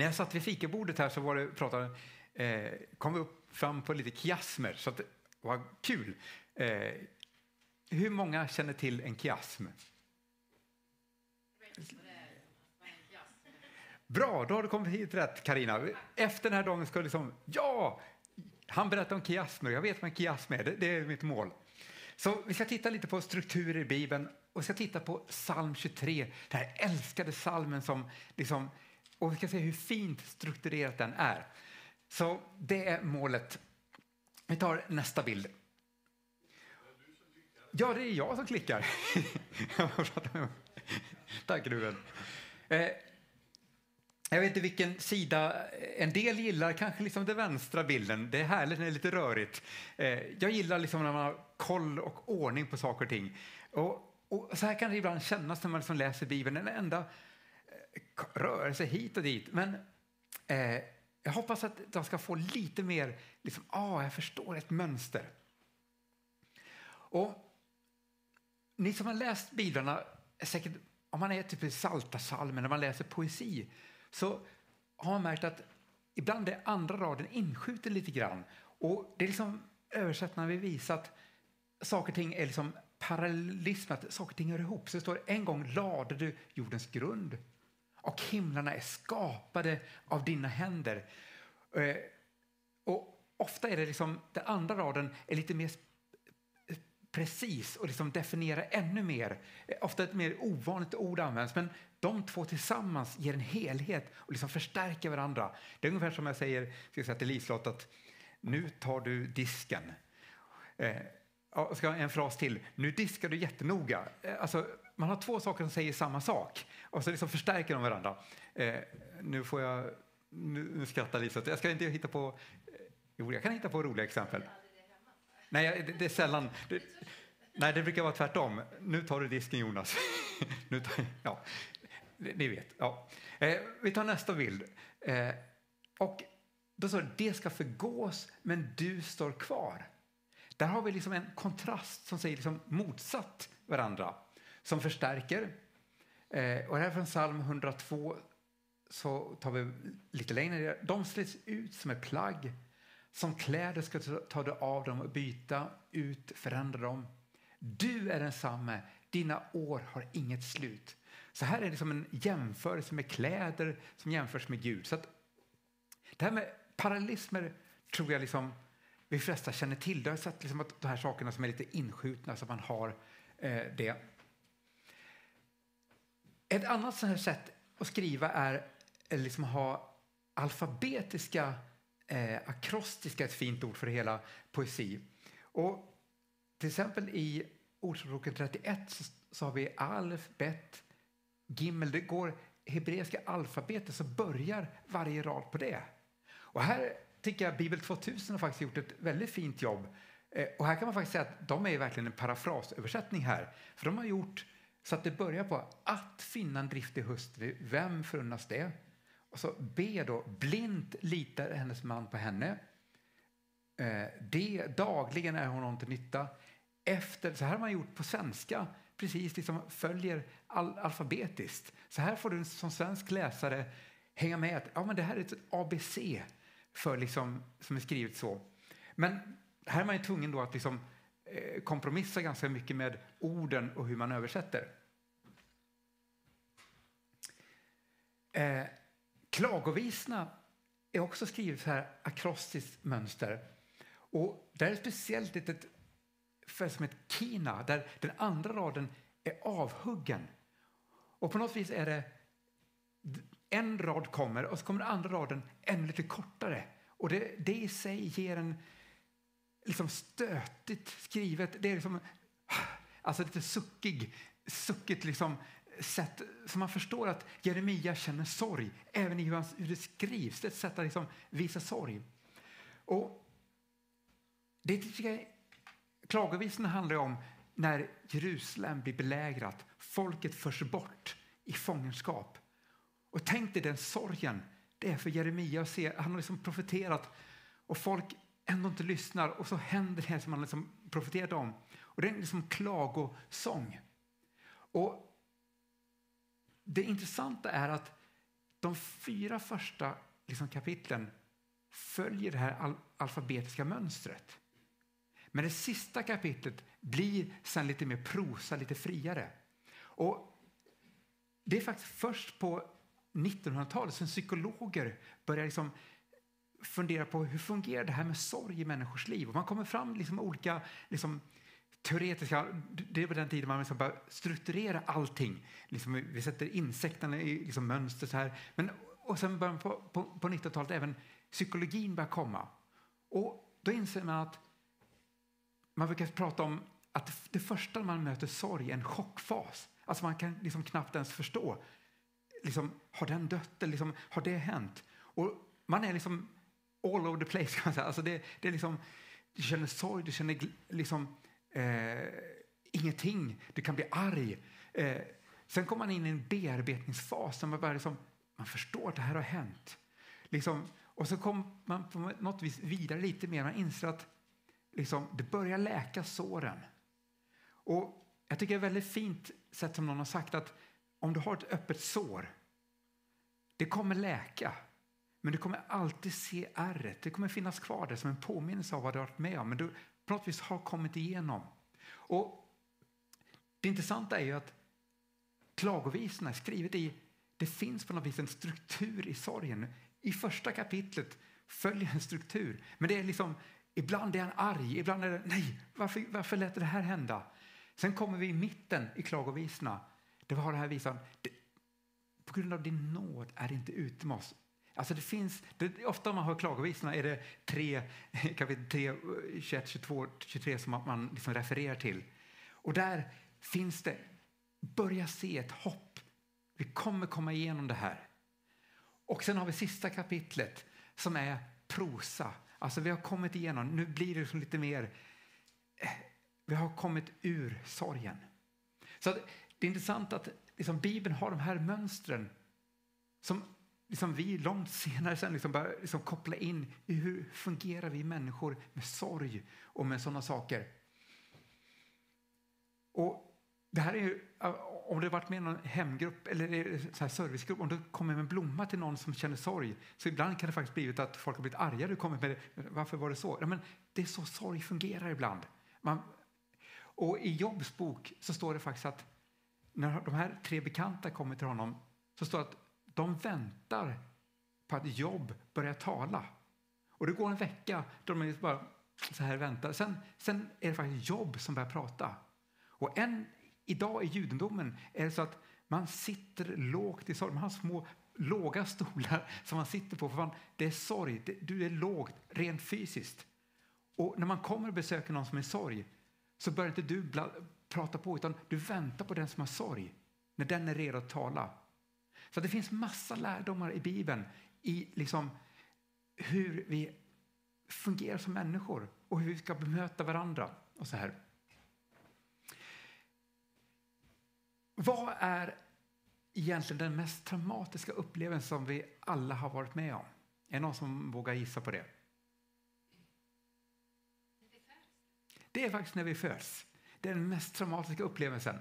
När jag satt vid fikabordet här så var det, pratade, eh, kom vi upp fram på lite kiasmer, så att vad kul. Eh, hur många känner till en kiasm? Bra, då har du kommit hit rätt Karina. Efter den här dagen ska du liksom, ja, han berättar om kiasmer, jag vet vad en kiasm är, det, det är mitt mål. Så vi ska titta lite på strukturer i Bibeln och vi ska titta på psalm 23, den här älskade psalmen som liksom, och vi ska se hur fint strukturerat den är. Så det är målet. Vi tar nästa bild. Ja, det är jag som klickar. Tack Ruben. Eh, jag vet inte vilken sida, en del gillar kanske liksom den vänstra bilden, det är härligt när det är lite rörigt. Eh, jag gillar liksom när man har koll och ordning på saker och ting. Och, och så här kan det ibland kännas när man liksom läser Bibeln, en enda rörelse hit och dit. Men eh, jag hoppas att de ska få lite mer, liksom, ah, jag förstår ett mönster. Och ni som har läst biblarna, säkert, om man är typ i Psaltarpsalmen, när man läser poesi, så har man märkt att ibland är andra raden inskjuten lite grann. Och det är liksom översättarna vill visa att saker och ting är liksom parallellism, att saker och ting hör ihop. Så det står en gång lade du jordens grund och himlarna är skapade av dina händer. Eh, och ofta är det liksom, den andra raden är lite mer precis och liksom definierar ännu mer. Eh, ofta ett mer ovanligt ord används, men de två tillsammans ger en helhet och liksom förstärker varandra. Det är ungefär som jag säger, ska säga till Liselott att nu tar du disken. Eh, jag ska en fras till. Nu diskar du jättenoga. Eh, alltså, man har två saker som säger samma sak och så liksom förstärker de varandra. Eh, nu får jag... Nu, nu skrattar Lisa, Jag ska inte hitta på... Eh, jo, jag kan hitta på roliga exempel. Nej, det, det är sällan... Det, nej, det brukar vara tvärtom. Nu tar du disken, Jonas. nu tar, ja, ni vet. Ja. Eh, vi tar nästa bild. Eh, och då står det, det ska förgås, men du står kvar. Där har vi liksom en kontrast som säger liksom motsatt varandra, som förstärker. Eh, och här från psalm 102 så tar vi lite längre ner. De slits ut som ett plagg. Som kläder ska ta du av dem och byta ut, förändra dem. Du är densamme, dina år har inget slut. Så här är det som en jämförelse med kläder som jämförs med Gud. Så att, det här med parallellismer tror jag liksom vi flesta känner till. Det har sett liksom att de här sakerna som är lite inskjutna så man har eh, det. Ett annat sånt här sätt att skriva är liksom att ha alfabetiska, eh, akrostiska, ett fint ord för hela poesi. Och till exempel i Ordspråken 31 så, så har vi alf, bet, Gimmel, det går hebreiska alfabetet så börjar varje rad på det. Och här tycker jag Bibel 2000 har faktiskt gjort ett väldigt fint jobb. Eh, och här kan man faktiskt säga att de är verkligen en parafrasöversättning här. För de har gjort så att det börjar på att finna en driftig hustru, vem förunnas det? Och så B då, blint litar hennes man på henne. Eh, D, dagligen är hon honom till nytta. Efter, så här har man gjort på svenska precis liksom följer all, alfabetiskt. Så här får du som svensk läsare hänga med att ja, men det här är ett ABC för liksom, som är skrivet så. Men här är man ju tvungen då att liksom, Eh, kompromissa ganska mycket med orden och hur man översätter. Eh, klagovisna är också skrivet så här akrostiskt mönster. Och där är speciellt ett som ett kina, där den andra raden är avhuggen. Och på något vis är det en rad kommer och så kommer den andra raden ännu lite kortare. Och det, det i sig ger en liksom stötigt skrivet, det är liksom alltså lite suckig, suckigt liksom sätt så man förstår att Jeremia känner sorg även i hur, han, hur det skrivs. Det är ett sätt att liksom visa sorg. Och det tycker jag Klagovisorna handlar om när Jerusalem blir belägrat, folket förs bort i fångenskap. Och tänk dig den sorgen det är för Jeremia att se, han har liksom profeterat och folk ändå inte lyssnar och så händer det som han liksom profeterat om. Och det är en liksom klagosång. Och det intressanta är att de fyra första liksom, kapitlen följer det här al alfabetiska mönstret. Men det sista kapitlet blir sen lite mer prosa, lite friare. Och det är faktiskt först på 1900-talet som psykologer börjar liksom fundera på hur fungerar det här med sorg i människors liv. Och man kommer fram liksom olika liksom, teoretiska, det var den tiden man liksom började strukturera allting. Liksom, vi sätter insekterna i liksom, mönster så här. Men, och sen börjar på, på, på 90-talet även psykologin börjar komma. Och då inser man att man brukar prata om att det första man möter sorg är en chockfas. Alltså man kan liksom knappt ens förstå. Liksom, har den dött? Eller liksom, har det hänt? Och man är liksom all over the place. Kan man säga. Alltså det, det är liksom, du känner sorg, du känner liksom, eh, ingenting. Du kan bli arg. Eh, sen kommer man in i en bearbetningsfas där man, bara liksom, man förstår att det här har hänt. Liksom, och så kommer man på något vis vidare lite mer. Man inser att liksom, det börjar läka såren. Och jag tycker det är väldigt fint sätt som någon har sagt att om du har ett öppet sår, det kommer läka. Men du kommer alltid se ärret. Det kommer finnas kvar där som en påminnelse av vad du har varit med om. Men du på något vis har kommit igenom. Och det intressanta är ju att klagovisorna är skrivet i, det finns på något vis en struktur i sorgen. I första kapitlet följer en struktur. Men det är liksom, ibland är han arg, ibland är det nej, varför, varför lät det här hända? Sen kommer vi i mitten i klagovisorna. Det var det här visan, det, på grund av din nåd är det inte ute med oss. Alltså det finns, det, ofta om man hör klagovisorna är det 3, kapitel 3, 21, 22, 23 som man liksom refererar till. Och där finns det, börja se ett hopp. Vi kommer komma igenom det här. Och sen har vi sista kapitlet som är prosa. Alltså vi har kommit igenom, nu blir det liksom lite mer, eh, vi har kommit ur sorgen. Så det är intressant att liksom, Bibeln har de här mönstren som liksom vi långt senare sen liksom börjar liksom koppla in i hur fungerar vi människor med sorg och med sådana saker. Och det här är ju, om det varit med någon hemgrupp eller så här servicegrupp, om du kommer med en blomma till någon som känner sorg, så ibland kan det faktiskt blivit att folk har blivit arga. Du kommer med det. Varför var det så? Ja, men det är så sorg fungerar ibland. Man, och i Jobs bok så står det faktiskt att när de här tre bekanta kommer till honom så står det att de väntar på att Jobb börjar tala. Och det går en vecka då de liksom bara så här väntar. Sen, sen är det faktiskt Jobb som börjar prata. Och än idag i judendomen är det så att man sitter lågt i sorg. Man har små låga stolar som man sitter på. För man, det är sorg, det, du är lågt rent fysiskt. Och när man kommer och besöker någon som är i sorg så börjar inte du bla, prata på utan du väntar på den som har sorg när den är redo att tala. Så det finns massa lärdomar i Bibeln i liksom hur vi fungerar som människor och hur vi ska bemöta varandra. och så här. Vad är egentligen den mest traumatiska upplevelsen som vi alla har varit med om? Är det någon som vågar gissa på det? Det är faktiskt när vi föds. Det är den mest traumatiska upplevelsen.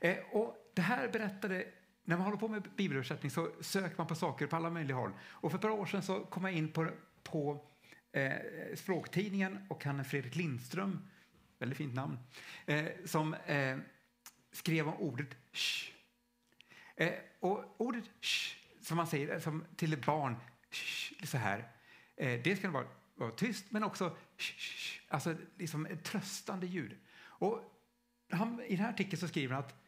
Eh, och det här berättade när man håller på med bibelöversättning så söker man på saker på alla möjliga håll. Och för ett par år sedan så kom jag in på, på eh, Språktidningen och han Fredrik Lindström, väldigt fint namn, eh, som eh, skrev om ordet sh. Eh, och ordet sh, som man säger som till ett barn, sh, så här, eh, det ska vara, vara tyst men också sh, alltså liksom ett tröstande ljud. Och han, I den här artikeln så skriver han att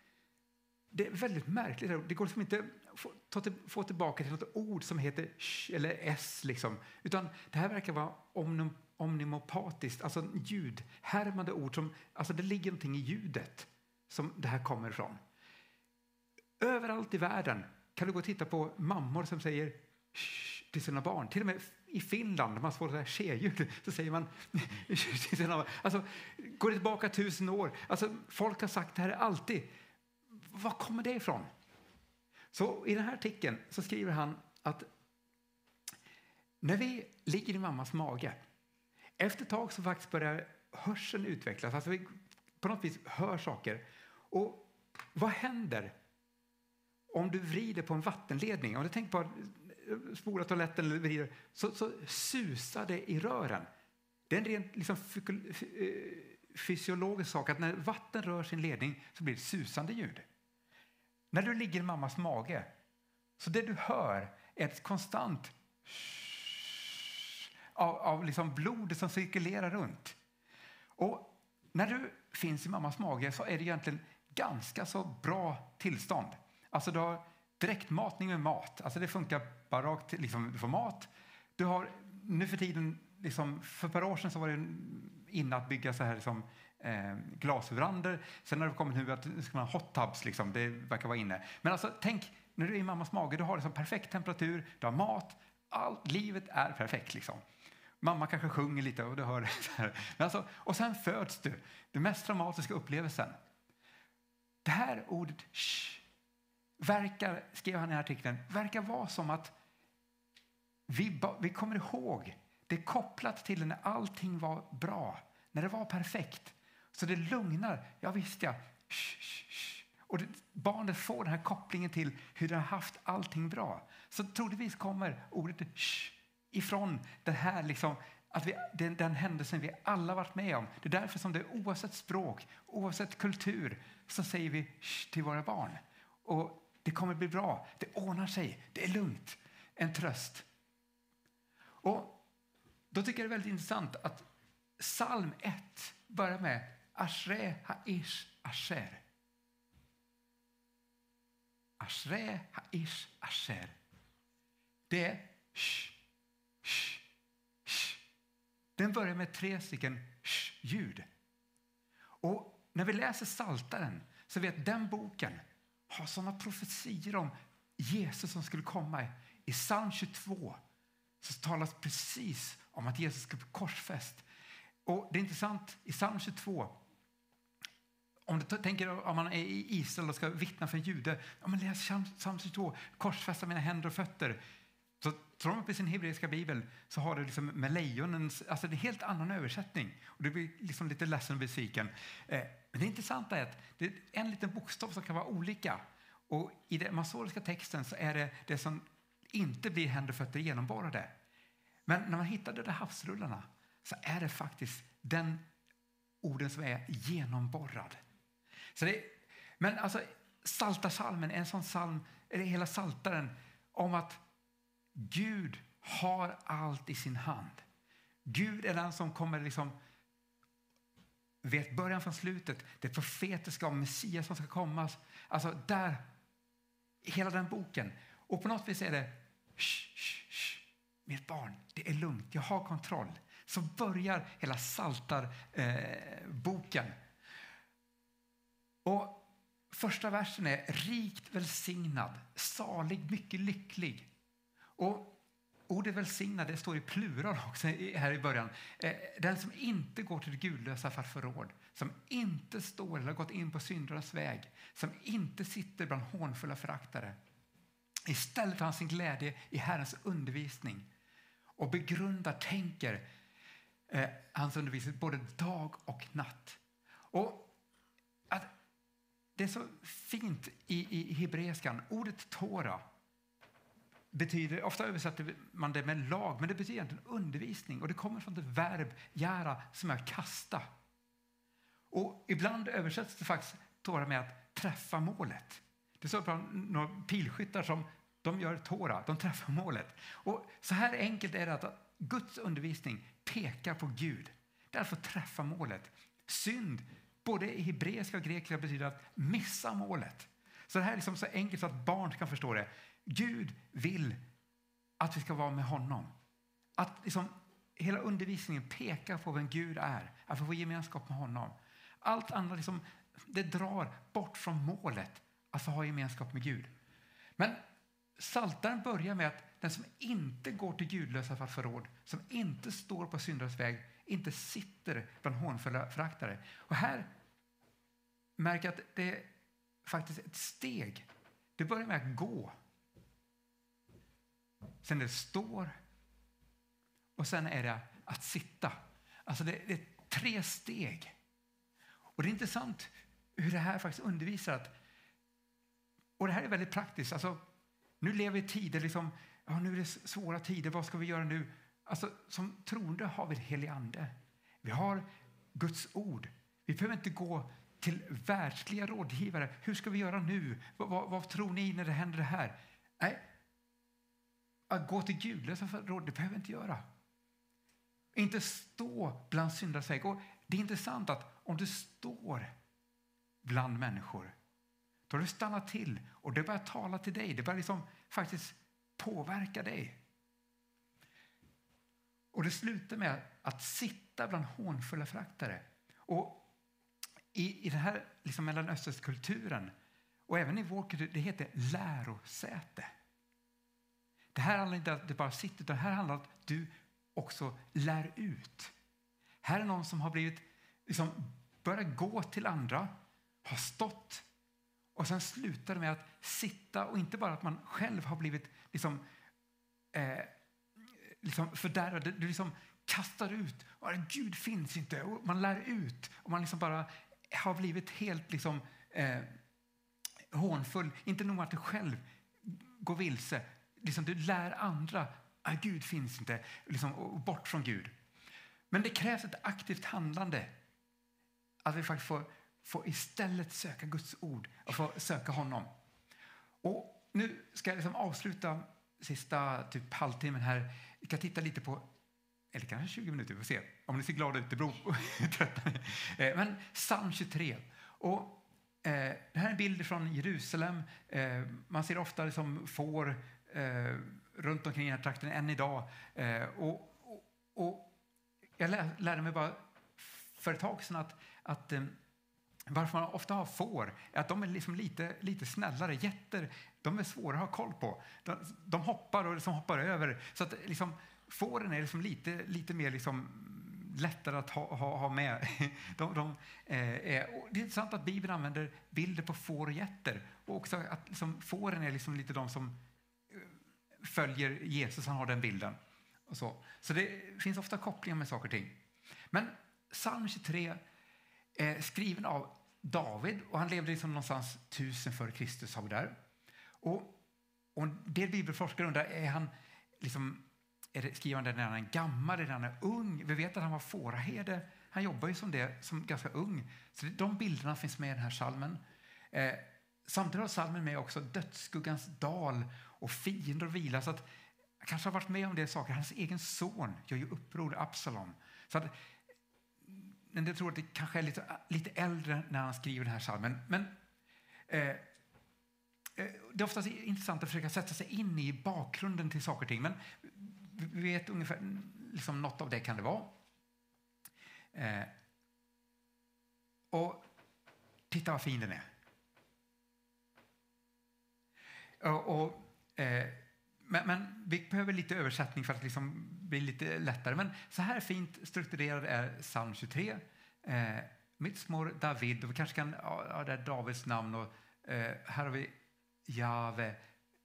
det är väldigt märkligt. Det går liksom inte att få tillbaka till något ord som heter sh eller s. Liksom. Utan det här verkar vara omnom, omnimopatiskt, alltså ljudhärmande ord. Som, alltså det ligger någonting i ljudet som det här kommer ifrån. Överallt i världen kan du gå och titta på mammor som säger sh till sina barn. Till och med i Finland, när man får ske-ljud, så säger man till sina barn. Alltså, går det tillbaka tusen år? Alltså, folk har sagt det här alltid. Var kommer det ifrån? Så i den här artikeln så skriver han att när vi ligger i mammas mage, efter ett tag så faktiskt börjar hörseln utvecklas, alltså vi på något vis hör saker. Och vad händer om du vrider på en vattenledning, om du tänker på att spola toaletten eller vrider, så, så susar det i rören. Det är en rent liksom, eh, fysiologisk sak att när vatten rör sin ledning så blir det susande ljud. När du ligger i mammas mage, så det du hör är ett konstant av, av liksom blodet som cirkulerar runt. Och när du finns i mammas mage så är det egentligen ganska så bra tillstånd. Alltså du har direktmatning med mat, alltså det funkar bara rakt, liksom, du får mat. Du har nu för tiden, liksom, för ett par år sedan så var det inne att bygga så här liksom, eh, glasverandor. Sen har det kommit nu att ska man ha hot tubs, liksom, det verkar vara inne. Men alltså tänk när du är i mammas mage, du har liksom perfekt temperatur, du har mat, allt, livet är perfekt. Liksom. Mamma kanske sjunger lite och du hör det. Men alltså, och sen föds du, den mest traumatiska upplevelsen. Det här ordet shh, verkar, skrev han i artikeln, verkar vara som att vi, vi kommer ihåg, det är kopplat till när allting var bra, när det var perfekt. Så det lugnar, ja visst ja, shh, shh, och det, barnet får den här kopplingen till hur det har haft allting bra. Så troligtvis kommer ordet shh ifrån den här liksom, att vi, den, den händelsen vi alla varit med om. Det är därför som det oavsett språk, oavsett kultur, så säger vi till våra barn. Och det kommer bli bra, det ordnar sig, det är lugnt. En tröst. Och då tycker jag det är väldigt intressant att psalm 1 börjar med Ashre haish asher. Ashre haish asher. Det är sh, sh, sh. Den börjar med tre stycken sh-ljud. Och när vi läser Saltaren så vet den boken har sådana profetier om Jesus som skulle komma. I psalm 22 så talas precis om att Jesus ska bli korsfäst. Och det är intressant, i psalm 22 om du tänker om man är i Israel och ska vittna för en jude, ja, men läs psalm 22, korsfästa mina händer och fötter. Så tror man i sin hebreiska bibel så har det liksom med lejonens, alltså det är en helt annan översättning. Och du blir liksom lite ledsen och besviken. Eh, men det intressanta är att det är en liten bokstav som kan vara olika. Och i den masoriska texten så är det det som inte blir händer och fötter genomborrade. Men när man hittar de där havsrullarna så är det faktiskt den orden som är genomborrad. Så det, men alltså, Saltarsalmen är en sån psalm, eller hela Saltaren, om att Gud har allt i sin hand. Gud är den som kommer liksom vet början från slutet, det profetiska om Messias som ska komma. Alltså där, hela den boken. Och på något vis är det, shh, shh, shh, mitt barn, det är lugnt, jag har kontroll. Så börjar hela Saltar-boken och första versen är rikt välsignad, salig, mycket lycklig. Och ordet välsignad det står i plural också här i början. Eh, den som inte går till det gudlösa för förråd, som inte står eller har gått in på syndarnas väg, som inte sitter bland hånfulla föraktare. Istället har han sin glädje i Herrens undervisning och begrundar, tänker eh, hans undervisning både dag och natt. Och att det är så fint i, i hebreiskan, ordet Tora betyder, ofta översätter man det med lag, men det betyder egentligen undervisning och det kommer från det verb jära som är kasta. Och ibland översätts det faktiskt Tora med att träffa målet. Det står bland några pilskyttar som de gör Tora, de träffar målet. Och så här enkelt är det att Guds undervisning pekar på Gud. Det är alltså att få träffa målet. Synd, både i hebreiska och grekiska, betyder att missa målet. Så det här är liksom så enkelt så att barn kan förstå det. Gud vill att vi ska vara med honom. Att liksom, hela undervisningen pekar på vem Gud är, att vi får gemenskap med honom. Allt annat liksom, det drar bort från målet att få ha gemenskap med Gud. Men Saltaren börjar med att den som inte går till gudlösa förråd, som inte står på syndares väg, inte sitter bland hånfulla föraktare. Och här märker jag att det är faktiskt ett steg. Det börjar med att gå. Sen det står och sen är det att sitta. Alltså det, det är tre steg. Och det är intressant hur det här faktiskt undervisar att Och det här är väldigt praktiskt. Alltså, nu lever vi i tider, liksom, ja, nu är det svåra tider, vad ska vi göra nu? Alltså, som troende har vi helig ande. Vi har Guds ord. Vi behöver inte gå till världsliga rådgivare. Hur ska vi göra nu? Vad, vad, vad tror ni när det händer det här? Nej, att gå till gudlösa för råd, det behöver vi inte göra. Inte stå bland syndares väg. Och det är intressant att om du står bland människor, då har du stannat till och det börjar tala till dig. Det börjar liksom faktiskt påverka dig. Och det slutar med att sitta bland hånfulla fraktare. Och i, i den här liksom Mellanösternkulturen och även i vår kultur, det heter lärosäte. Det här handlar inte om att du bara sitter, utan här handlar om att du också lär ut. Här är någon som har blivit, liksom, börjat gå till andra, har stått och sen slutar det med att sitta och inte bara att man själv har blivit liksom, eh, liksom fördärvad, du liksom kastar ut. Gud finns inte. Och man lär ut och man liksom bara har blivit helt liksom, eh, hånfull. Inte nog med att du själv går vilse, liksom du lär andra att Gud finns inte, liksom, bort från Gud. Men det krävs ett aktivt handlande. Att vi faktiskt får, får istället söka Guds ord och få söka honom. Och nu ska jag liksom avsluta sista typ halvtimmen här. Vi kan titta lite på, eller kanske 20 minuter, vi får se. Om ni ser glada ut, det beror på eh, Men psalm 23. Och, eh, det här är en bild från Jerusalem. Eh, man ser ofta liksom får eh, runt omkring den här trakten än idag. Eh, och, och, och, jag lärde mig bara för ett tag sedan att, att eh, varför man ofta har får är att de är liksom lite, lite snällare. Getter de är svåra att ha koll på. De, de hoppar och liksom hoppar över. Så att liksom, fåren är liksom lite, lite mer liksom lättare att ha, ha, ha med. De, de, eh, är, det är intressant att Bibeln använder bilder på får och getter. Och också att liksom, fåren är liksom lite de som eh, följer Jesus, han har den bilden. Och så. så det finns ofta kopplingar med saker och ting. Men psalm 23 är eh, skriven av David och han levde liksom någonstans tusen före Kristus. Har vi där. Och, och en del bibelforskare undrar, är han liksom, är det, skriver han när han är gammal eller när han är ung? Vi vet att han var fåraherde. Han jobbar ju som det som ganska ung. Så de bilderna finns med i den här salmen. Eh, samtidigt har salmen med också dödsskuggans dal och fiender och vila. Så att, kanske har varit med om det saker. Hans egen son gör ju uppror, Absalom. Så att, men jag tror att det kanske är lite, lite äldre när han skriver den här salmen. Men eh, eh det är ofta intressant att försöka sätta sig in i bakgrunden till saker och ting. Men vi vet ungefär, liksom något av det kan det vara. Eh, och titta vad fin den är. Och, och Eh, men, men, vi behöver lite översättning för att liksom bli lite lättare. Men så här fint strukturerad är psalm 23. Eh, Mitzmor David, och vi kanske kan ha är Davids namn. Och, eh, här har vi Jave,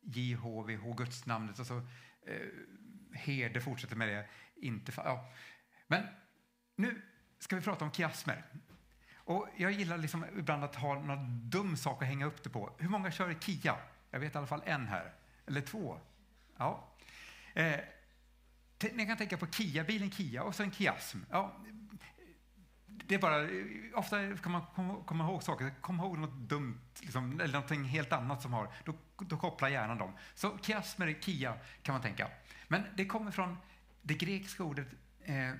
JHVH, Guds namnet. Och så, eh, Herde fortsätter med det. Inte, ja. Men nu ska vi prata om kiasmer. Och jag gillar liksom ibland att ha någon dum sak att hänga upp det på. Hur många kör KIA? Jag vet i alla fall en här. Eller två. Ja. Eh, ni kan tänka på Kia, bilen Kia och sen Kiasm. Ja, det är bara, eh, ofta kan man komma, komma ihåg saker, komma ihåg något dumt liksom, eller någonting helt annat som har, då, då kopplar hjärnan dem. Så kiasmer, kia kan man tänka. Men det kommer från det grekiska ordet eh,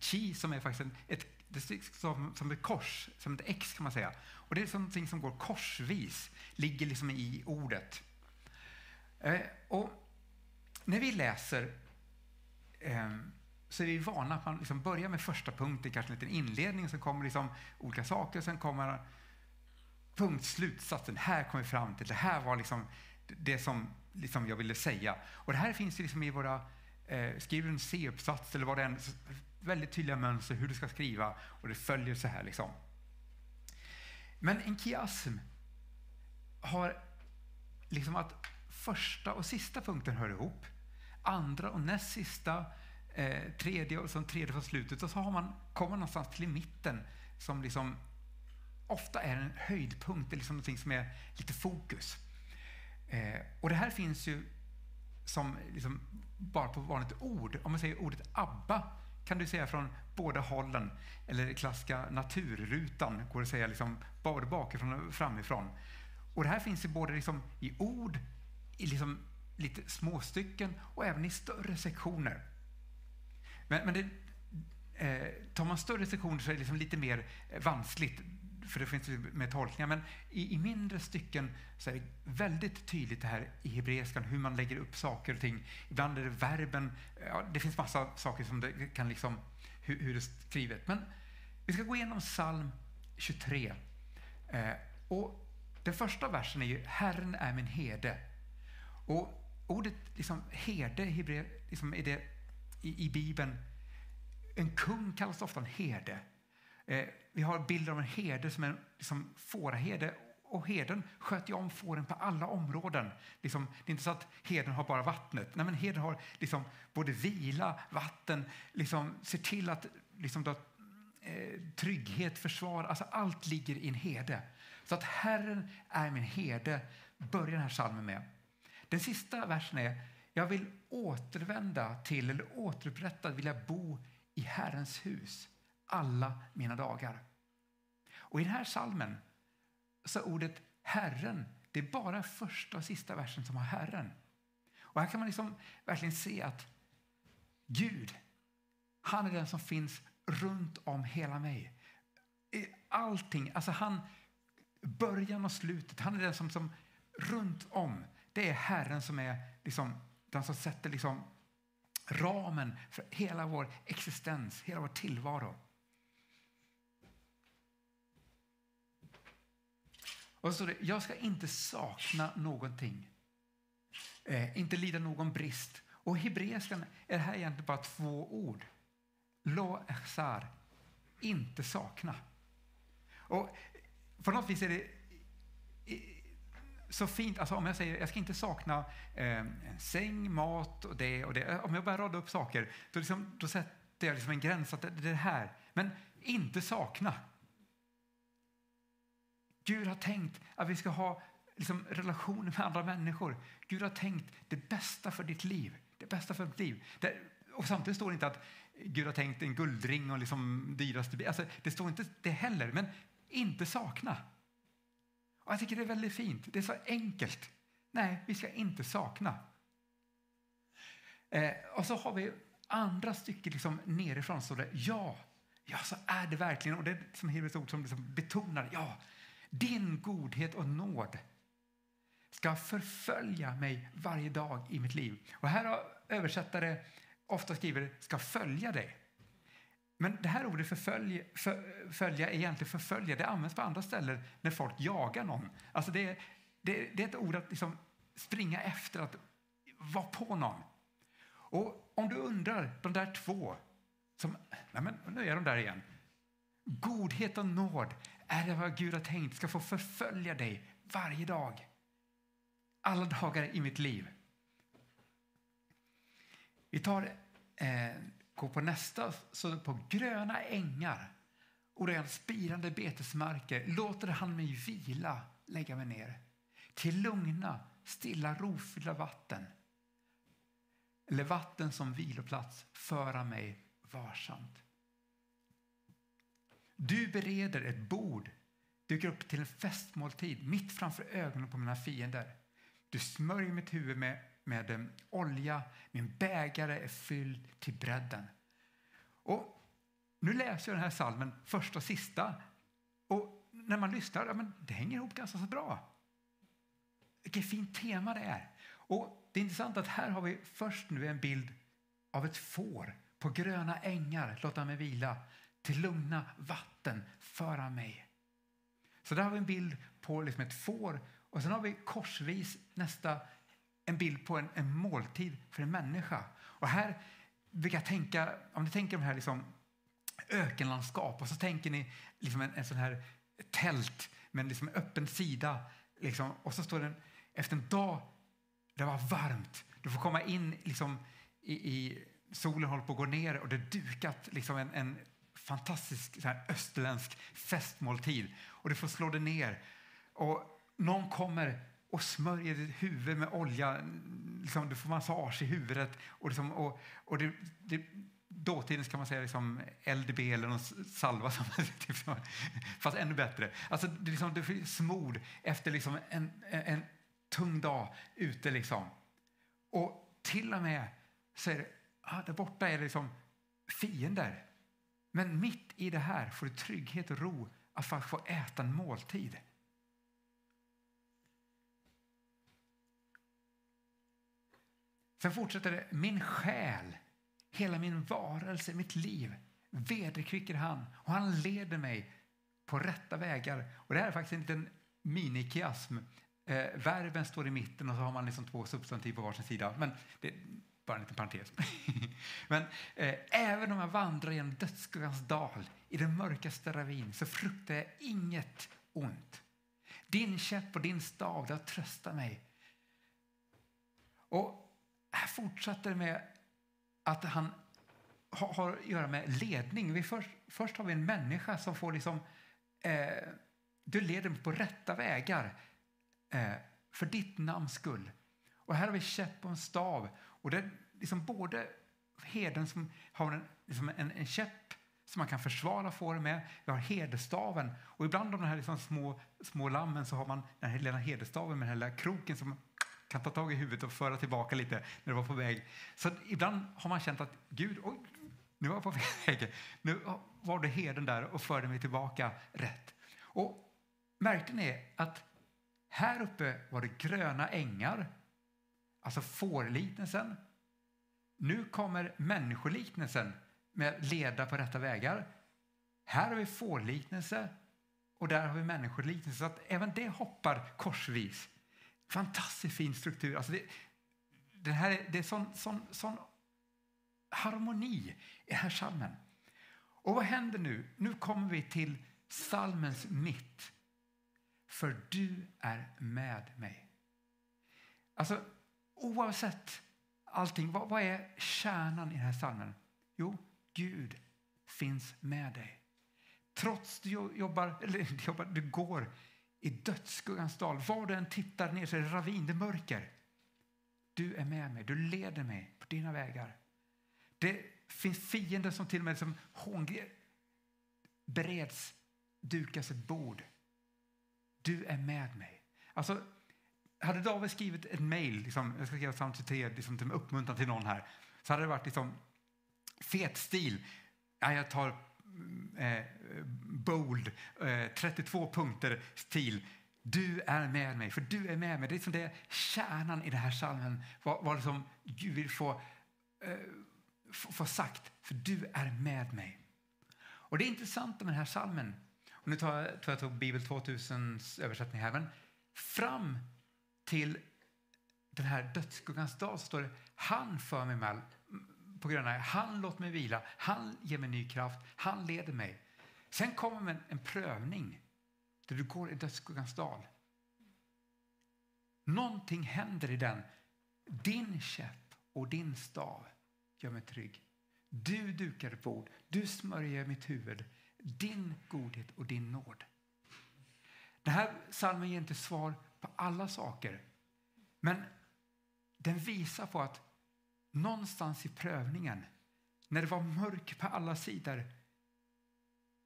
chi som är faktiskt en, ett, det som, som ett kors, som ett X kan man säga. Och det är någonting som går korsvis, ligger liksom i ordet. Eh, och när vi läser eh, så är vi vana att man liksom börjar med första punkten, kanske en liten inledning, sen kommer liksom olika saker, sen kommer punkt, slutsatsen. Här kommer vi fram till, det här var liksom det som liksom jag ville säga. Och det här finns liksom i våra, eh, skriver en C-uppsats eller vad det är, väldigt tydliga mönster hur du ska skriva och det följer så här liksom. Men en kiasm har liksom att första och sista punkten hör ihop. Andra och näst sista, eh, tredje och som tredje från slutet. Och så har man, kommer man någonstans till mitten som liksom ofta är en höjdpunkt, eller liksom någonting som är lite fokus. Eh, och det här finns ju som liksom bara på vanligt ord. Om man säger ordet ABBA kan du säga från båda hållen. Eller klassiska naturrutan går att säga liksom både bakifrån och framifrån. Och det här finns ju både liksom i ord, i liksom lite småstycken och även i större sektioner. Men, men det, eh, tar man större sektioner så är det liksom lite mer eh, vanskligt för det finns med tolkningar, men i, i, mindre stycken så är det väldigt tydligt det här i hebreiskan, hur man lägger upp saker och ting. Ibland är det verben, eh, ja, det finns massa saker som det kan liksom, hur, hur det är skrivet. Men vi ska gå igenom psalm 23. Eh, och den första versen är ju Herren är min herde. Och ordet liksom, herde hebreer, liksom är det, i, i Bibeln, en kung kallas ofta en herde. Eh, vi har bilder av en herde som en liksom, fåraherde och herden sköter om fåren på alla områden. Liksom, det är inte så att herden har bara vattnet. Nej, men herden har liksom både vila, vatten, liksom, ser till att liksom, då, eh, trygghet, försvar, alltså allt ligger i en herde. Så att Herren är min herde, börjar den här salmen med. Den sista versen är Jag vill återvända till, eller återupprätta, vill jag bo i Herrens hus alla mina dagar. Och i den här salmen så ordet Herren, det är bara första och sista versen som har Herren. Och här kan man liksom verkligen se att Gud, han är den som finns runt om hela mig. Allting, alltså han, början och slutet, han är den som, som runt om, det är Herren som är liksom, den som sätter liksom ramen för hela vår existens, hela vår tillvaro. Och så står det, jag ska inte sakna någonting. Eh, inte lida någon brist. Och hebreiskan är det här egentligen bara två ord. Lo echsar, inte sakna. Och på något vis är det så fint, alltså om jag säger jag ska inte sakna eh, säng, mat och det och det. Om jag börjar rada upp saker, då, liksom, då sätter jag liksom en gräns att det, det är det här. Men inte sakna. Gud har tänkt att vi ska ha liksom, relationer med andra människor. Gud har tänkt det bästa för ditt liv. Det bästa för ditt liv. Det, och samtidigt står det inte att Gud har tänkt en guldring och liksom dyraste bil. alltså, Det står inte det heller, men inte sakna. Och jag tycker det är väldigt fint. Det är så enkelt. Nej, vi ska inte sakna. Eh, och så har vi andra stycket liksom nerifrån. Så det, ja, ja, så är det verkligen. Och det är som Hebreers ord som liksom betonar, ja, din godhet och nåd ska förfölja mig varje dag i mitt liv. Och här har översättare ofta skriver ska följa dig. Men det här ordet förfölja, för, följa är egentligen förfölja. Det används på andra ställen när folk jagar någon. Alltså det, är, det, det är ett ord att liksom springa efter, att vara på någon. Och om du undrar, de där två, som, nej men nu är de där igen. Godhet och nåd är det vad Gud har tänkt ska få förfölja dig varje dag. Alla dagar i mitt liv. Vi tar, eh, går på nästa, så på gröna ängar och rent spirande betesmarker låter han mig vila, lägga mig ner. Till lugna, stilla, rofyllda vatten eller vatten som viloplats föra mig varsamt. Du bereder ett bord, dyker upp till en festmåltid mitt framför ögonen på mina fiender. Du smörjer mitt huvud med, med eh, olja, min bägare är fylld till bredden. Och nu läser jag den här salmen första och sista och när man lyssnar, ja, men det hänger ihop ganska så bra. Vilket fint tema det är. Och Det är intressant att här har vi först nu en bild av ett får på gröna ängar, låta mig vila till lugna vatten föra mig. Så där har vi en bild på liksom ett får och sen har vi korsvis nästa en bild på en, en måltid för en människa. Och här brukar jag tänka, om ni tänker de här liksom ökenlandskap och så tänker ni liksom en, en sån här tält med en liksom öppen sida liksom, och så står den efter en dag det var varmt. Du får komma in liksom i, i solen håller på att gå ner och det är dukat liksom en, en fantastisk så här, österländsk festmåltid och du får slå dig ner och någon kommer och smörjer ditt huvud med olja. Liksom, du får massage i huvudet. Och, liksom, och, och det, det, dåtidens kan man säga liksom LDB eller någon salva, som, typ fast ännu bättre. Alltså, det, liksom, du får smord efter liksom en, en, en tung dag ute. Liksom. Och till och med så är det, ah, där borta är det liksom fiender. Men mitt i det här får du trygghet och ro att få äta en måltid. Sen fortsätter det, min själ, hela min varelse, mitt liv vederkvicker han och han leder mig på rätta vägar. Och det här är faktiskt en liten minikiasm. Eh, verben står i mitten och så har man liksom två substantiv på varsin sida. Men det är bara en liten parentes. Men eh, även om jag vandrar genom dödsskuggans dal i den mörkaste ravin så fruktar jag inget ont. Din käpp och din stav, det tröstat mig. Och här fortsätter det med att han har, har att göra med ledning. Vi först, först har vi en människa som får liksom... Eh, du leder mig på rätta vägar eh, för ditt namns skull. Och här har vi käpp och en stav. Och det är liksom både heden som har en, liksom en, en käpp som man kan försvara fåren med. Vi har hederstaven. Och ibland av de här liksom små, små lammen så har man den här lilla hederstaven med den här lilla kroken som kan ta tag i huvudet och föra tillbaka lite när du var på väg. Så ibland har man känt att Gud, oj, nu var jag på väg. Nu var det herden där och förde mig tillbaka rätt. Och märkte ni att här uppe var det gröna ängar, alltså fårliknelsen. Nu kommer människoliknelsen med leda på rätta vägar. Här har vi fårliknelse och där har vi människoliknelse. Så att även det hoppar korsvis. Fantastiskt fin struktur. Alltså det, det, här är, det är sån, sån, sån harmoni i den här salmen. Och vad händer nu? Nu kommer vi till salmens mitt. För du är med mig. Alltså, oavsett allting, vad, vad är kärnan i den här salmen? Jo, Gud finns med dig. Trots du jobbar, eller jobbar, du går i dödsskuggans dal. Var du än tittar ner så är det ravin, det är mörker. Du är med mig, du leder mig på dina vägar. Det finns fiender som till och med som bereds, dukas ett bord. Du är med mig. Alltså, hade David skrivit ett mejl, liksom, jag ska skriva samtidigt till er, liksom, till uppmuntran till någon här, så hade det varit liksom, fet stil. Ja, jag tar eh, bold, eh, 32 punkter stil. du är med mig, för du är med mig. Det är, liksom det kärnan i den här psalmen, vad, vad som Gud vill få, eh, få, få, sagt, för du är med mig. Och det är intressant med den här salmen, och nu tar jag, tar jag tog Bibel 2000 översättning här, men fram till den här dödsskuggans dag så står det han för mig på gröna Han låter mig vila, han ger mig ny kraft, han leder mig. Sen kommer en, en prövning där du går i dödsskuggans dal. Någonting händer i den. Din käpp och din stav gör mig trygg. Du dukar bord, du smörjer mitt huvud. Din godhet och din nåd. Den här salmen ger inte svar på alla saker. Men den visar på att någonstans i prövningen, när det var mörkt på alla sidor,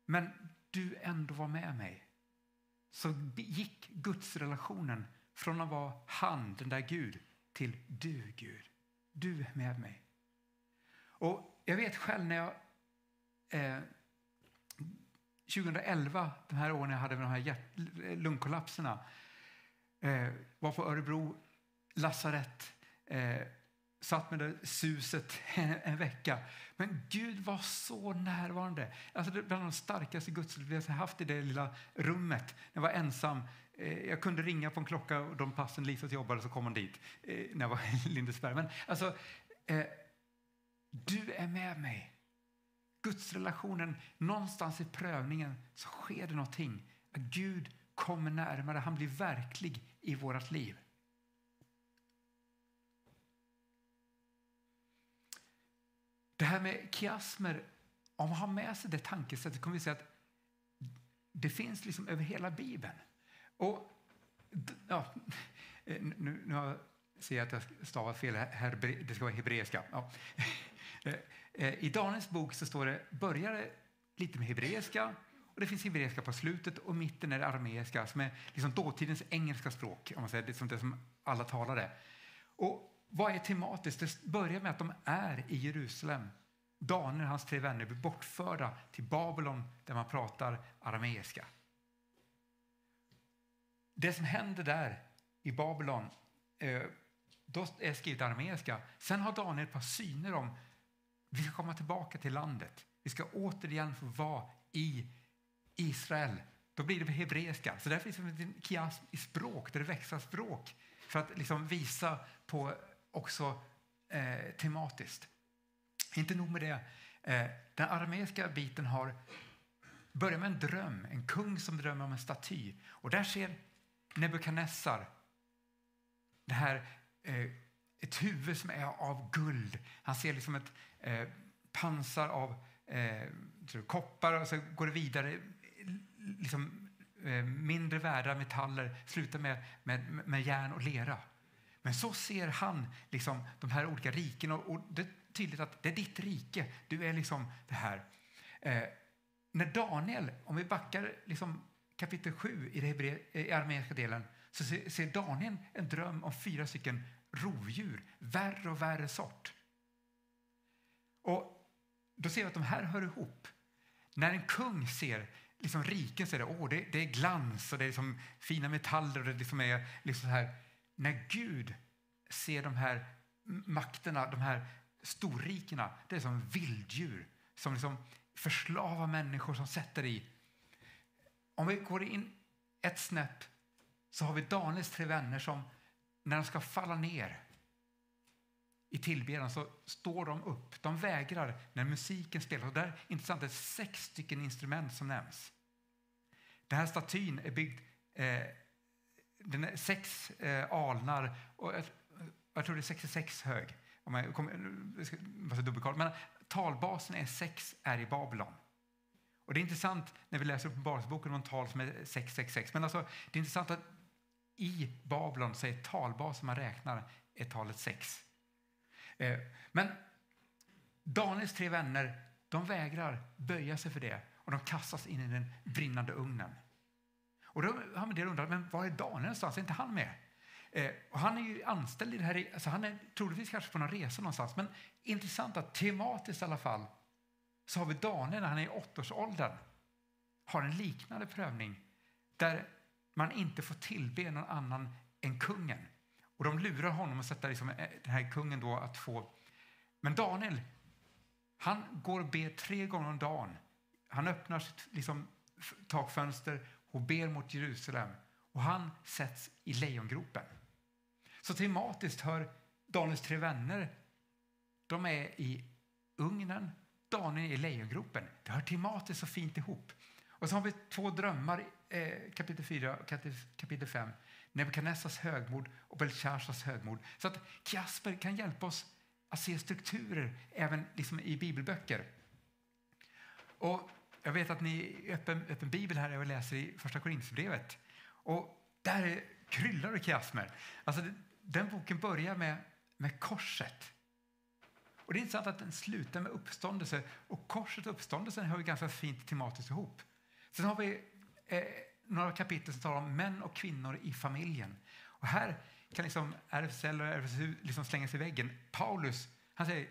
men du ändå var med mig, så gick Gudsrelationen från att vara han, den där Gud, till du Gud. Du är med mig. Och jag vet själv när jag eh, 2011, de här åren jag hade med de här lungkollapserna, eh, var på Örebro lasarett eh, satt med det suset en, en, vecka. Men Gud var så närvarande. Alltså det bland de starkaste gudsupplevelser jag haft i det lilla rummet. Jag var ensam. Eh, jag kunde ringa på en klocka och de passen Lisa jobbade så kom hon dit eh, när jag var i Lindesberg. Men alltså, eh, du är med mig. Gudsrelationen, någonstans i prövningen så sker det någonting. Gud kommer närmare, han blir verklig i vårt liv. Det här med kiasmer om man har med sig det tankesättet kommer vi se att det finns liksom över hela Bibeln. Och ja, nu, nu ser jag att jag stavat fel här, det ska vara hebreiska. Ja. Eh, eh, I Daniels bok så står det, börjar det lite med hebreiska och det finns hebreiska på slutet och mitten är det arameiska som är liksom dåtidens engelska språk, om man säger, det, som det som alla talade. Och vad är tematiskt? Det börjar med att de är i Jerusalem. Daniel och hans tre vänner blir bortförda till Babylon där man pratar arameiska. Det som händer där i Babylon, eh, då är skrivet arameiska. Sen har Daniel ett par syner om vi ska komma tillbaka till landet. Vi ska återigen få vara i Israel. Då blir det på hebreiska. Så där finns en kiasm i språk, där det växlar språk för att liksom visa på också eh, tematiskt. Inte nog med det. Eh, den arameiska biten har börjar med en dröm, en kung som drömmer om en staty. Och där ser Nebukadnessar det här, eh, ett huvud som är av guld. Han ser liksom ett eh, pansar av eh, koppar och så går det vidare. Liksom, eh, mindre värda metaller slutar med, med, med järn och lera. Men så ser han liksom de här olika rikena och, och det är tydligt att det är ditt rike. Du är liksom det här. Eh, när Daniel, om vi backar liksom kapitel 7 i, eh, i armeniska delen, så ser, ser Daniel en dröm om fyra stycken rovdjur, värre och värre sort. Och då ser vi att de här hör ihop. När en kung ser liksom riken så är det, åh, det, det är glans och det är liksom fina metaller och det liksom är liksom så här. När Gud ser de här makterna, de här storrikena, det är som vilddjur som liksom förslavar människor som sätter i. Om vi går in ett snäpp så har vi Daniels tre vänner som när de ska falla ner i tillbedjan så står de upp. De vägrar när musiken spelas. Och där intressant, det är sex stycken instrument som nämns. Den här statyn är byggd eh, den är sex eh, alnar och jag, jag tror det är 66 hög. Om jag kommer, dubbelkolla. Men talbasen är sex är i Babylon. Och det är intressant när vi läser Uppenbarelseboken om tal som är 666. Men alltså, det är intressant att i Babylon så är talbasen man räknar är talet 6. Eh, men Daniels tre vänner de vägrar böja sig för det och de kastas in i den brinnande ugnen. Och då har man del undrat, men var är Daniel någonstans? Är inte han med? Eh, och han är ju anställd i det här, så han är troligtvis kanske på någon resa någonstans. Men intressant att tematiskt i alla fall så har vi Daniel när han är i åttaårsåldern har en liknande prövning där man inte får tillbe någon annan än kungen. Och de lurar honom att sätta liksom, eh, den här kungen då att få... Men Daniel, han går och ber tre gånger om dagen. Han öppnar sitt liksom, takfönster och ber mot Jerusalem. Och han sätts i lejongropen. Så tematiskt hör Daniels tre vänner, de är i ugnen, Daniel är i lejongropen. Det hör tematiskt så fint ihop. Och så har vi två drömmar, eh, kapitel 4 och kapitel 5. Nebukadnessars högmod och Belshazzars högmod. Så att Kasper kan hjälpa oss att se strukturer även liksom i bibelböcker. Och jag vet att ni öppen, öppen bibel här och läser i första Korinthierbrevet. Och där kryllar det kiasmer. Alltså, den boken börjar med, med korset. Och det är intressant att den slutar med uppståndelse. Och korset och uppståndelsen hör ju ganska fint tematiskt ihop. Sen har vi eh, några kapitel som talar om män och kvinnor i familjen. Och här kan liksom RFSL och RFSU liksom slänga sig i väggen. Paulus han säger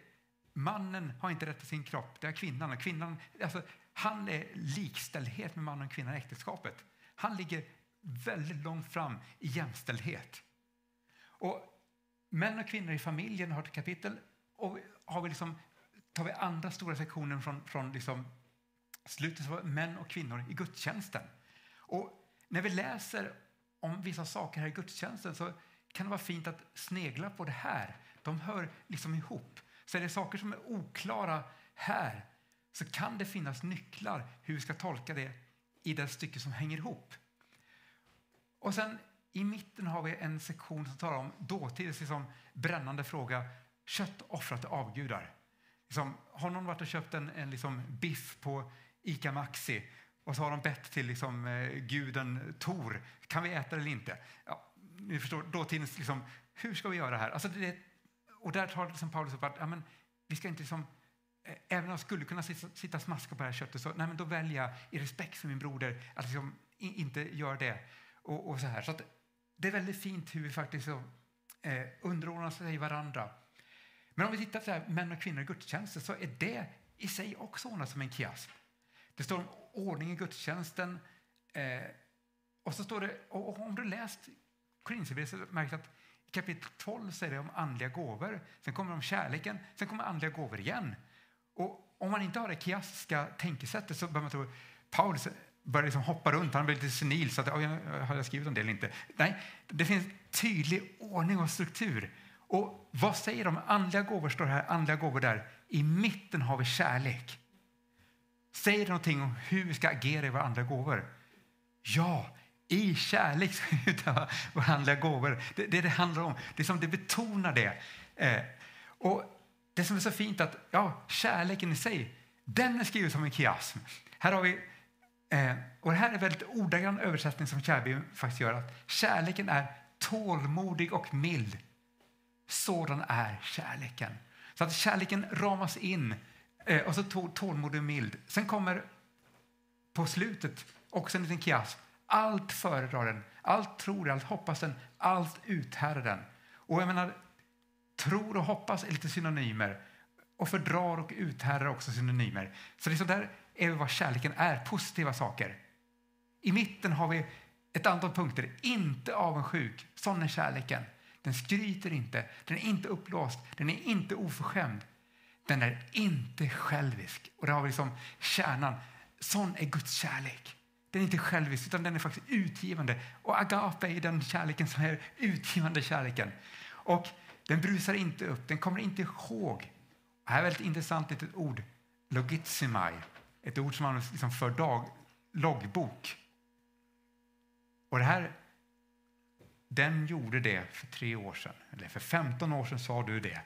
mannen har inte rätt till sin kropp, det har kvinnan. Och kvinnan alltså, han är likställdhet med mannen och kvinnan i äktenskapet. Han ligger väldigt långt fram i jämställdhet. Och män och kvinnor i familjen har ett kapitel och har vi liksom, tar vi andra stora sektioner från, från liksom slutet så män och kvinnor i gudstjänsten. Och när vi läser om vissa saker här i gudstjänsten så kan det vara fint att snegla på det här. De hör liksom ihop. Så är det saker som är oklara här så kan det finnas nycklar hur vi ska tolka det i det stycke som hänger ihop. Och sen i mitten har vi en sektion som talar om dåtidens liksom brännande fråga kött offrat till avgudar. Liksom, har någon varit och köpt en, en liksom biff på ICA Maxi och så har de bett till liksom, eh, guden Tor, kan vi äta det eller inte? Ja, ni förstår, dåtidens, liksom, hur ska vi göra här? Alltså det, och där tar liksom Paulus upp att ja, men, vi ska inte liksom, Eh, även om jag skulle kunna sitta, och smaska på det här köttet så nej, men då väljer jag i respekt för min broder att liksom, inte göra det. Och, och, så här. Så att, det är väldigt fint hur vi faktiskt så, eh, underordnar sig varandra. Men om vi tittar på män och kvinnor i gudstjänsten så är det i sig också ordnat som en kiasm. Det står om ordning i gudstjänsten. Eh, och så står det, och, och om du läst Korinthierbrevet så märker du att i kapitel 12 säger det om andliga gåvor. Sen kommer det om kärleken, sen kommer andliga gåvor igen. Och om man inte har det kiastiska tänkesättet så bör man tro Paulus börjar liksom hoppa runt, han blir lite senil. Så att, oh, har jag skrivit om det eller inte? Nej, det finns tydlig ordning och struktur. Och vad säger de? Andliga gåvor står här, andliga gåvor där. I mitten har vi kärlek. Säger det någonting om hur vi ska agera i våra andliga gåvor? Ja, i kärlek ska vi utöva våra andliga gåvor. Det, det det handlar om. Det, är som det betonar det. Eh, och det som är så fint att ja, kärleken i sig, den är skriven som en kiasm. Här har vi, eh, och det här är väldigt ordagrann översättning som Kärby faktiskt gör. Att kärleken är tålmodig och mild. Sådan är kärleken. Så att kärleken ramas in eh, och så tålmodig och mild. Sen kommer på slutet också en liten kiasm. Allt föredrar den, allt tror den, allt hoppas den, allt uthärdar den. Och jag menar, tror och hoppas är lite synonymer. Och fördrar och uthärdar också synonymer. Så det är så där är vad kärleken är, positiva saker. I mitten har vi ett antal punkter. Inte avundsjuk, sån är kärleken. Den skryter inte, den är inte uppblåst, den är inte oförskämd. Den är inte självisk. Och där har vi liksom kärnan. Sån är Guds kärlek. Den är inte självisk, utan den är faktiskt utgivande. Och agape är den kärleken som är utgivande kärleken. Och brusar inte upp, den kommer inte ihåg. Det här är ett intressant litet ord, logitsimai. Ett ord som används liksom för dag, loggbok. Och det här, den gjorde det för tre år sedan, eller för 15 år sedan sa du det.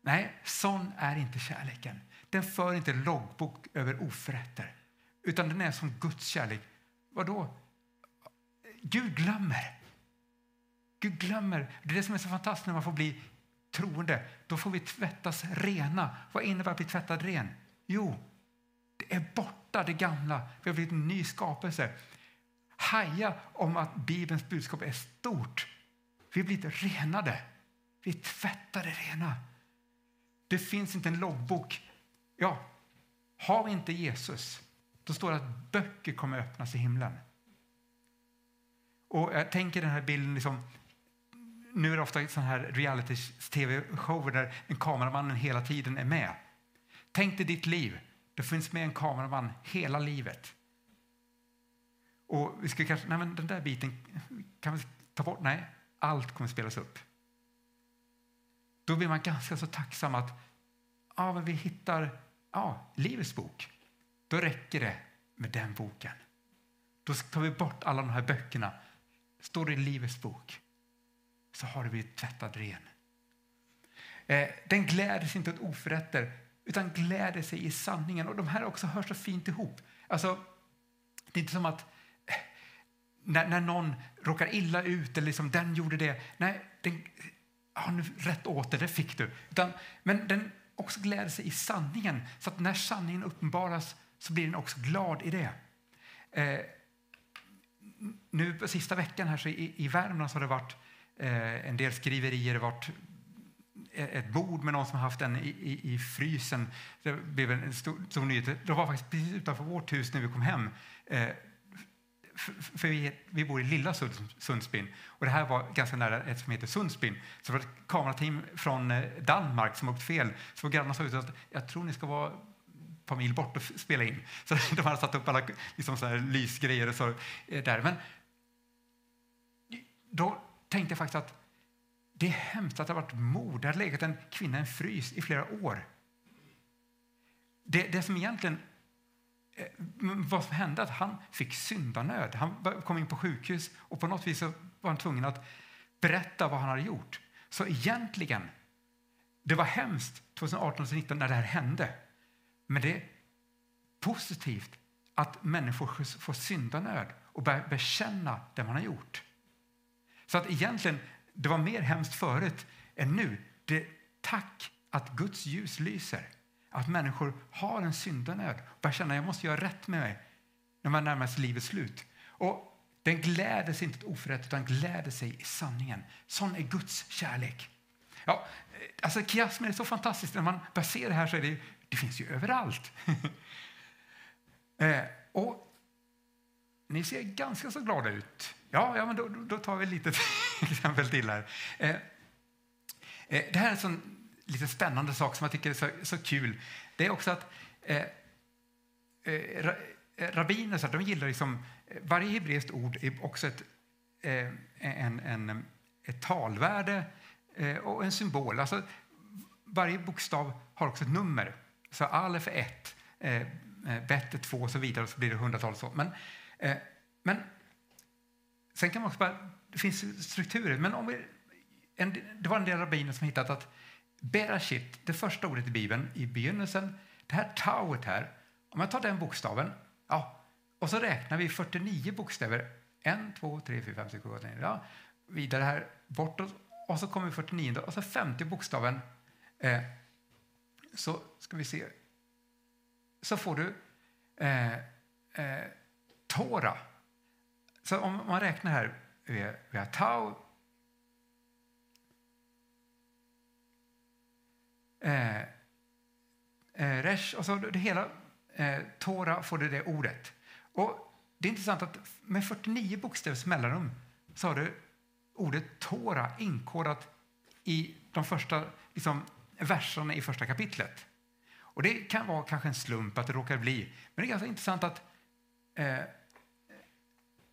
Nej, sån är inte kärleken. Den för inte loggbok över oförrätter, utan den är som Guds kärlek. Vadå? Gud glömmer. Gud glömmer. Det är det som är så fantastiskt när man får bli troende. Då får vi tvättas rena. Vad innebär att bli tvättad ren? Jo, det är borta det gamla. Vi har blivit en ny skapelse. Haja om att Bibelns budskap är stort. Vi har blivit renade. Vi är tvättade rena. Det finns inte en loggbok. Ja, har vi inte Jesus, då står det att böcker kommer öppnas i himlen. Och jag tänker den här bilden, liksom, nu är det ofta sådana här reality-tv-shower där en kameramannen hela tiden är med. Tänk dig ditt liv. Det finns med en kameraman hela livet. Och vi ska kanske, nej men den där biten kan vi ta bort. Nej, allt kommer spelas upp. Då blir man ganska så tacksam att ja, men vi hittar ja, Livets bok. Då räcker det med den boken. Då tar vi bort alla de här böckerna. Står det i Livets bok så har du blivit tvättad ren. Eh, den gläder sig inte åt oförrätter utan gläder sig i sanningen. Och De här också hör så fint ihop. Alltså, det är inte som att eh, när, när någon råkar illa ut eller liksom den gjorde det. Nej, den, ja, nu, rätt åt det, det fick du. Utan, men den också gläder sig i sanningen. Så att när sanningen uppenbaras så blir den också glad i det. Eh, nu på sista veckan här så i, i Värmland så har det varit eh, Eh, en del skriverier, har varit e- ett bord med någon som haft den i, i, i frysen. Det blev en stor, stor nyhet. Det var faktiskt precis utanför vårt hus när vi kom hem. Eh, för vi, vi bor i lilla Sundsbyn och det här var ganska nära ett som heter Sundsbyn. Så det var ett kamerateam från eh, Danmark som åkt fel. Så grannarna sa ut att jag tror ni ska vara ett par mil bort och spela in. Så de hade satt upp alla liksom så här lysgrejer och så eh, där. Men då tänkte jag faktiskt att det är hemskt att det har varit mord. Det har legat en kvinna i en frys i flera år. Det, det som egentligen eh, vad som hände att han fick syndanöd. Han kom in på sjukhus och på något vis var han tvungen att berätta vad han hade gjort. Så egentligen, det var hemskt 2018-2019 när det här hände. Men det är positivt att människor får syndanöd och börjar bekänna det man har gjort. Så att egentligen, det var mer hemskt förut än nu. Det, tack att Guds ljus lyser. Att människor har en syndanöd och börjar känna att jag måste göra rätt med mig när man närmar sig livets slut. Och den gläder sig inte åt oförrätt utan gläder sig i sanningen. Sån är Guds kärlek. Ja, alltså kiasmen är så fantastisk. När man börjar se det här så är det, det finns ju överallt. eh, och ni ser ganska så glada ut. Ja, ja men då, då tar vi ett litet exempel till här. Eh, eh, det här är en sån lite spännande sak som jag tycker är så, så kul. Det är också att eh, eh, eh rabbiner så de gillar liksom, eh, varje hebreiskt ord är också ett, eh, en, en, ett talvärde eh, och en symbol. Alltså, varje bokstav har också ett nummer. Så alef är ett, eh, eh bet är två och så vidare och så blir det hundratals. Men, eh, men sen kan man också bara, det finns strukturer. Men om vi, en, det var en del rabbiner som hittat att Berashit, det första ordet i Bibeln, i begynnelsen, det här tauet här, om jag tar den bokstaven, ja, och så räknar vi 49 bokstäver, 1, 2, 3, 4, 5, 6, 7, 8, 9, ja, vidare här bortåt, och så kommer 49 och så 50 bokstaven, eh, så ska vi se, så får du eh, eh, Tora. Så om man räknar här, vi har, tau, eh, eh, resh, och så det hela eh, Tora får du det ordet. Och det är intressant att med 49 bokstävers mellanrum så har du ordet Tora inkodat i de första liksom, verserna i första kapitlet. Och Det kan vara kanske en slump att det råkar bli, men det är ganska intressant att eh,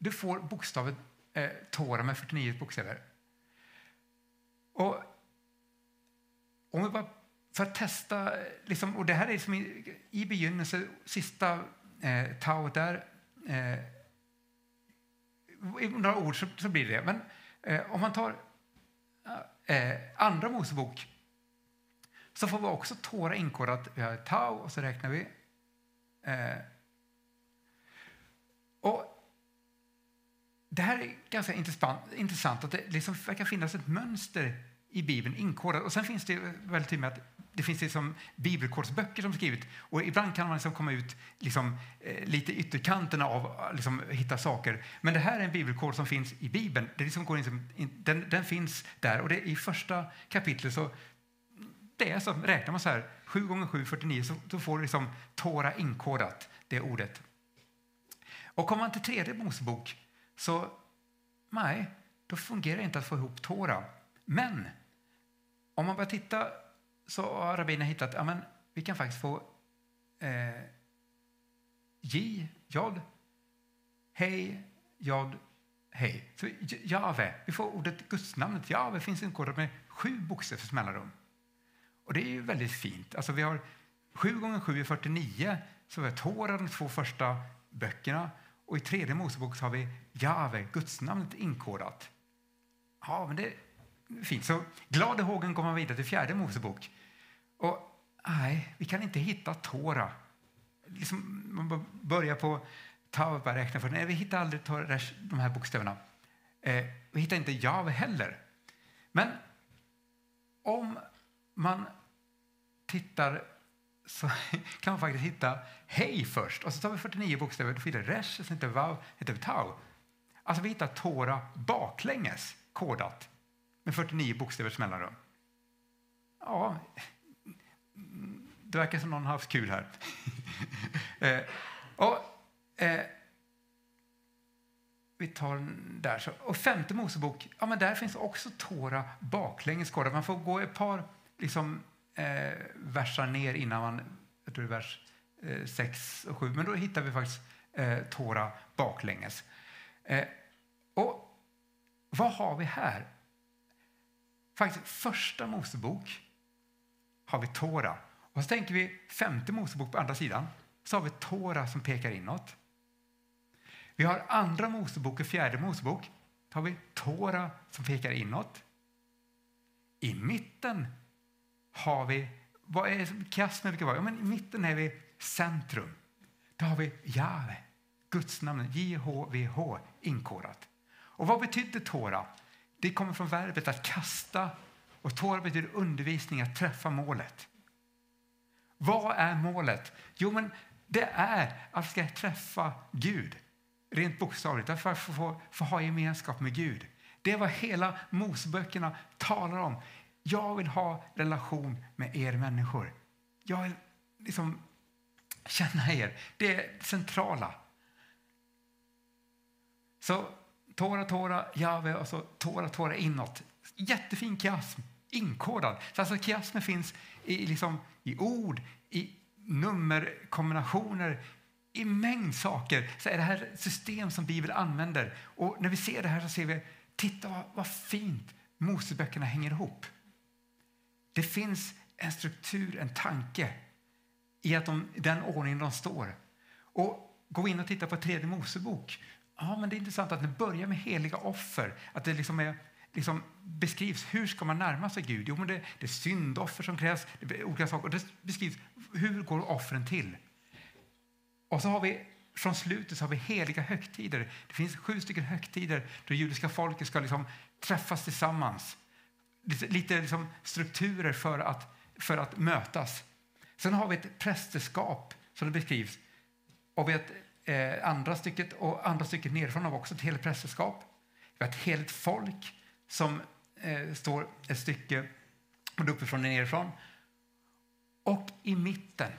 du får bokstaven eh, Tora med 49 bokstäver. Och om vi bara för att testa, eh, liksom, och det här är som i, i begynnelsen, sista eh, tauet där. Eh, I några ord så, så blir det Men eh, om man tar eh, eh Andra Mosebok så får vi också Tora inkodat. Vi har tau och så räknar vi. Eh, och det här är ganska intressant, att det liksom verkar finnas ett mönster i Bibeln inkodat. Och sen finns det väldigt tydligt att det finns liksom bibelkodsböcker som skrivit och ibland kan man liksom komma ut liksom, eh, lite ytterkanterna av eh, liksom, hitta saker. Men det här är en bibelkod som finns i Bibeln. Det liksom går in, den, den finns där och det i första kapitlet så det är så, räknar man så här 7 gånger 7, 49 så, så får du liksom Tora inkodat, det ordet. Och kommer man till tredje Mosebok så nej, då fungerar det inte att få ihop Tora. Men om man börjar titta så har rabbinerna hittat att ja, vi kan faktiskt få eh, J, jod, hej, jod, hej. Så Jave, vi får ordet gudsnamnet Jave finns inkodat med sju bokstävers mellanrum. Och det är ju väldigt fint. Alltså vi har 7 gånger 7 är 49, så vi har Tora, de två första böckerna. Och i tredje Mosebok har vi Jave, gudsnamnet, inkodat. Ja, men det fint. Så glad i hågen går man vidare till fjärde Mosebok. Och nej, vi kan inte hitta Tora. Liksom, man börjar på Tau och räkna för nej, vi hittar aldrig tora, de här bokstäverna. Eh, vi hittar inte Jave heller. Men om man tittar så kan man faktiskt hitta hej först. Och så tar vi 49 bokstäver. Då får vi resh, sen heter vav, heter tau. Alltså vi hittar Tora baklänges kodat med 49 bokstävers mellanrum. Ja, det verkar som någon har haft kul här. eh, och, eh, vi tar den där. Så. Och femte Mosebok, ja, men där finns också Tora baklänges kodad. Man får gå ett par liksom, eh, versar ner innan man, jag tror det är vers eh, 6 och 7, men då hittar vi faktiskt eh, Tora baklänges. Eh, och vad har vi här? Faktiskt första Mosebok har vi Tora. Och så tänker vi femte Mosebok på andra sidan, så har vi Tora som pekar inåt. Vi har andra Mosebok och fjärde Mosebok, Då har vi Tora som pekar inåt. I mitten har vi, vad är kiasmer? brukar vara? Ja, men I mitten är vi centrum. Då har vi Jave, Guds namn, JHVH, inkodat. Och vad betyder Tora? Det kommer från verbet att kasta och Tora betyder undervisning, att träffa målet. Vad är målet? Jo, men det är att ska träffa Gud, rent bokstavligt, att få, få, få ha gemenskap med Gud. Det är vad hela Moseböckerna talar om. Jag vill ha relation med er människor. Jag vill liksom känna er. Det är det centrala. Så Tora, Tora, Jave och så Tora, Tora inåt. Jättefin kiasm, inkodad. Så alltså kiasmen finns i, liksom, i ord, i nummerkombinationer, i mängd saker. Så är det här system som Bibeln använder. Och när vi ser det här så ser vi, titta vad, vad fint Moseböckerna hänger ihop. Det finns en struktur, en tanke i att de, den ordningen de står. Och Gå in och titta på tredje Mosebok. Ja, men det är intressant att det börjar med heliga offer. Att det liksom är, liksom beskrivs hur ska man närma sig Gud. Jo, men det, det är syndoffer som krävs. Det olika saker. Och det beskrivs hur går offren till. Och så har vi från slutet så har vi heliga högtider. Det finns sju stycken högtider då judiska folket ska liksom träffas tillsammans. Lite, lite liksom strukturer för att, för att mötas. Sen har vi ett prästerskap som det beskrivs. Och vi har ett eh, andra stycket och andra stycket nerifrån har vi också ett heligt prästerskap. Vi har ett heligt folk som eh, står ett stycke både uppifrån och nerifrån. Och i mitten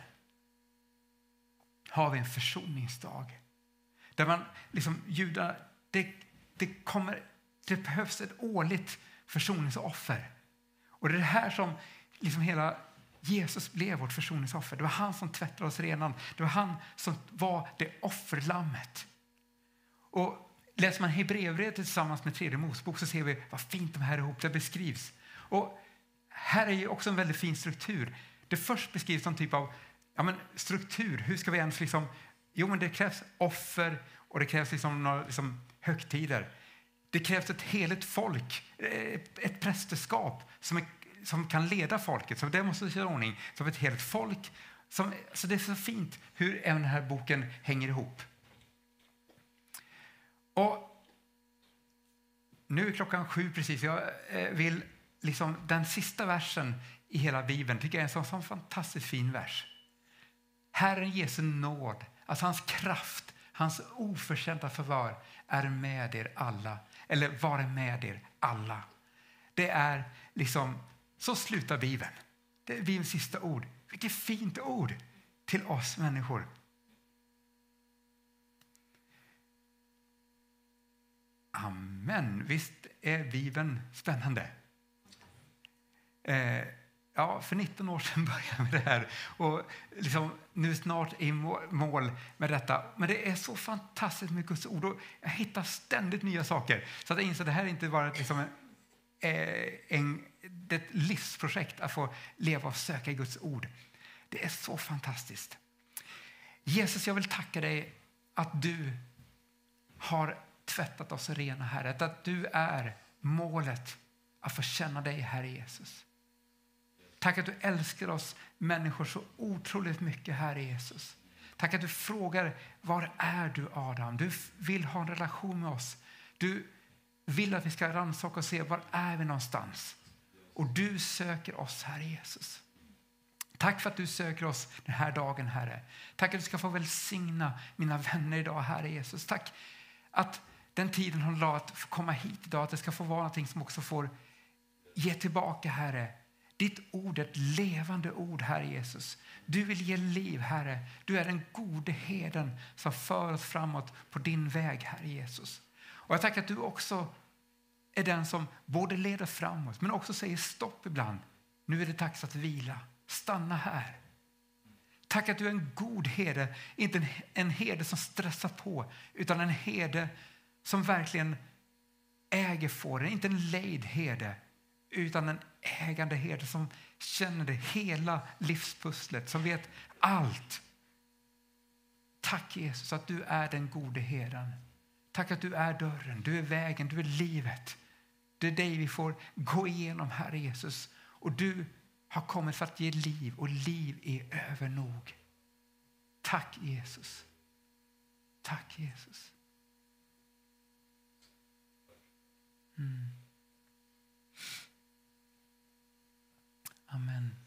har vi en försoningsdag. Där man liksom, judar, det, det, kommer, det behövs ett årligt försoningsoffer. Och det är det här som liksom hela Jesus blev vårt försoningsoffer. Det var han som tvättade oss renan. Det var han som var det offerlammet. Och läser man Hebreerbrevet tillsammans med tredje Mosebok så ser vi vad fint de här ihop det beskrivs. Och här är också en väldigt fin struktur. Det först beskrivs som typ av ja, men struktur. Hur ska vi ens liksom... Jo, men det krävs offer och det krävs liksom några liksom, högtider. Det krävs ett heligt folk, eh, ett prästerskap som, är, som kan leda folket. som demonstrerar ordning. Som ett helt folk. Som, så det är så fint hur även den här boken hänger ihop. Och nu är klockan sju precis. Jag eh, vill liksom, den sista versen i hela Bibeln tycker jag är en sån, sån fantastiskt fin vers. Herren Jesu nåd, alltså hans kraft, hans oförtjänta förvar är med er alla. Eller vare med er alla. Det är liksom, så slutar Bibeln. Det är Bibelns sista ord. Vilket fint ord till oss människor. Amen. Visst är Bibeln spännande? Eh, Ja, för 19 år sedan började jag med det här och liksom, nu snart i mål med detta. Men det är så fantastiskt med Guds ord och jag hittar ständigt nya saker. Så att jag inser att det här är inte bara liksom eh, en, det är ett livsprojekt att få leva och söka i Guds ord. Det är så fantastiskt. Jesus, jag vill tacka dig att du har tvättat oss rena, Herre. Att du är målet att få känna dig, Herre Jesus. Tack att du älskar oss människor så otroligt mycket, Herre Jesus. Tack att du frågar var är du Adam? Du vill ha en relation med oss. Du vill att vi ska rannsaka och se var är vi någonstans. Och du söker oss, Herre Jesus. Tack för att du söker oss den här dagen, Herre. Tack att du ska få välsigna mina vänner idag, Herre Jesus. Tack att den tiden hon la att få komma hit idag, att det ska få vara någonting som också får ge tillbaka, Herre, ditt ord är ett levande ord, Herre Jesus. Du vill ge liv, Herre. Du är den gode heden som för oss framåt på din väg, Herre Jesus. Och jag tackar att du också är den som både leder framåt men också säger stopp ibland. Nu är det dags att vila. Stanna här. Tack att du är en god herde, inte en, en herde som stressar på utan en herde som verkligen äger fåren, inte en lejd herde utan en ägande herde som känner det hela livspusslet, som vet allt. Tack Jesus att du är den gode herden. Tack att du är dörren, du är vägen, du är livet. Det är dig vi får gå igenom, Herre Jesus. Och du har kommit för att ge liv och liv är övernog. Tack Jesus. Tack Jesus. Mm. Amen.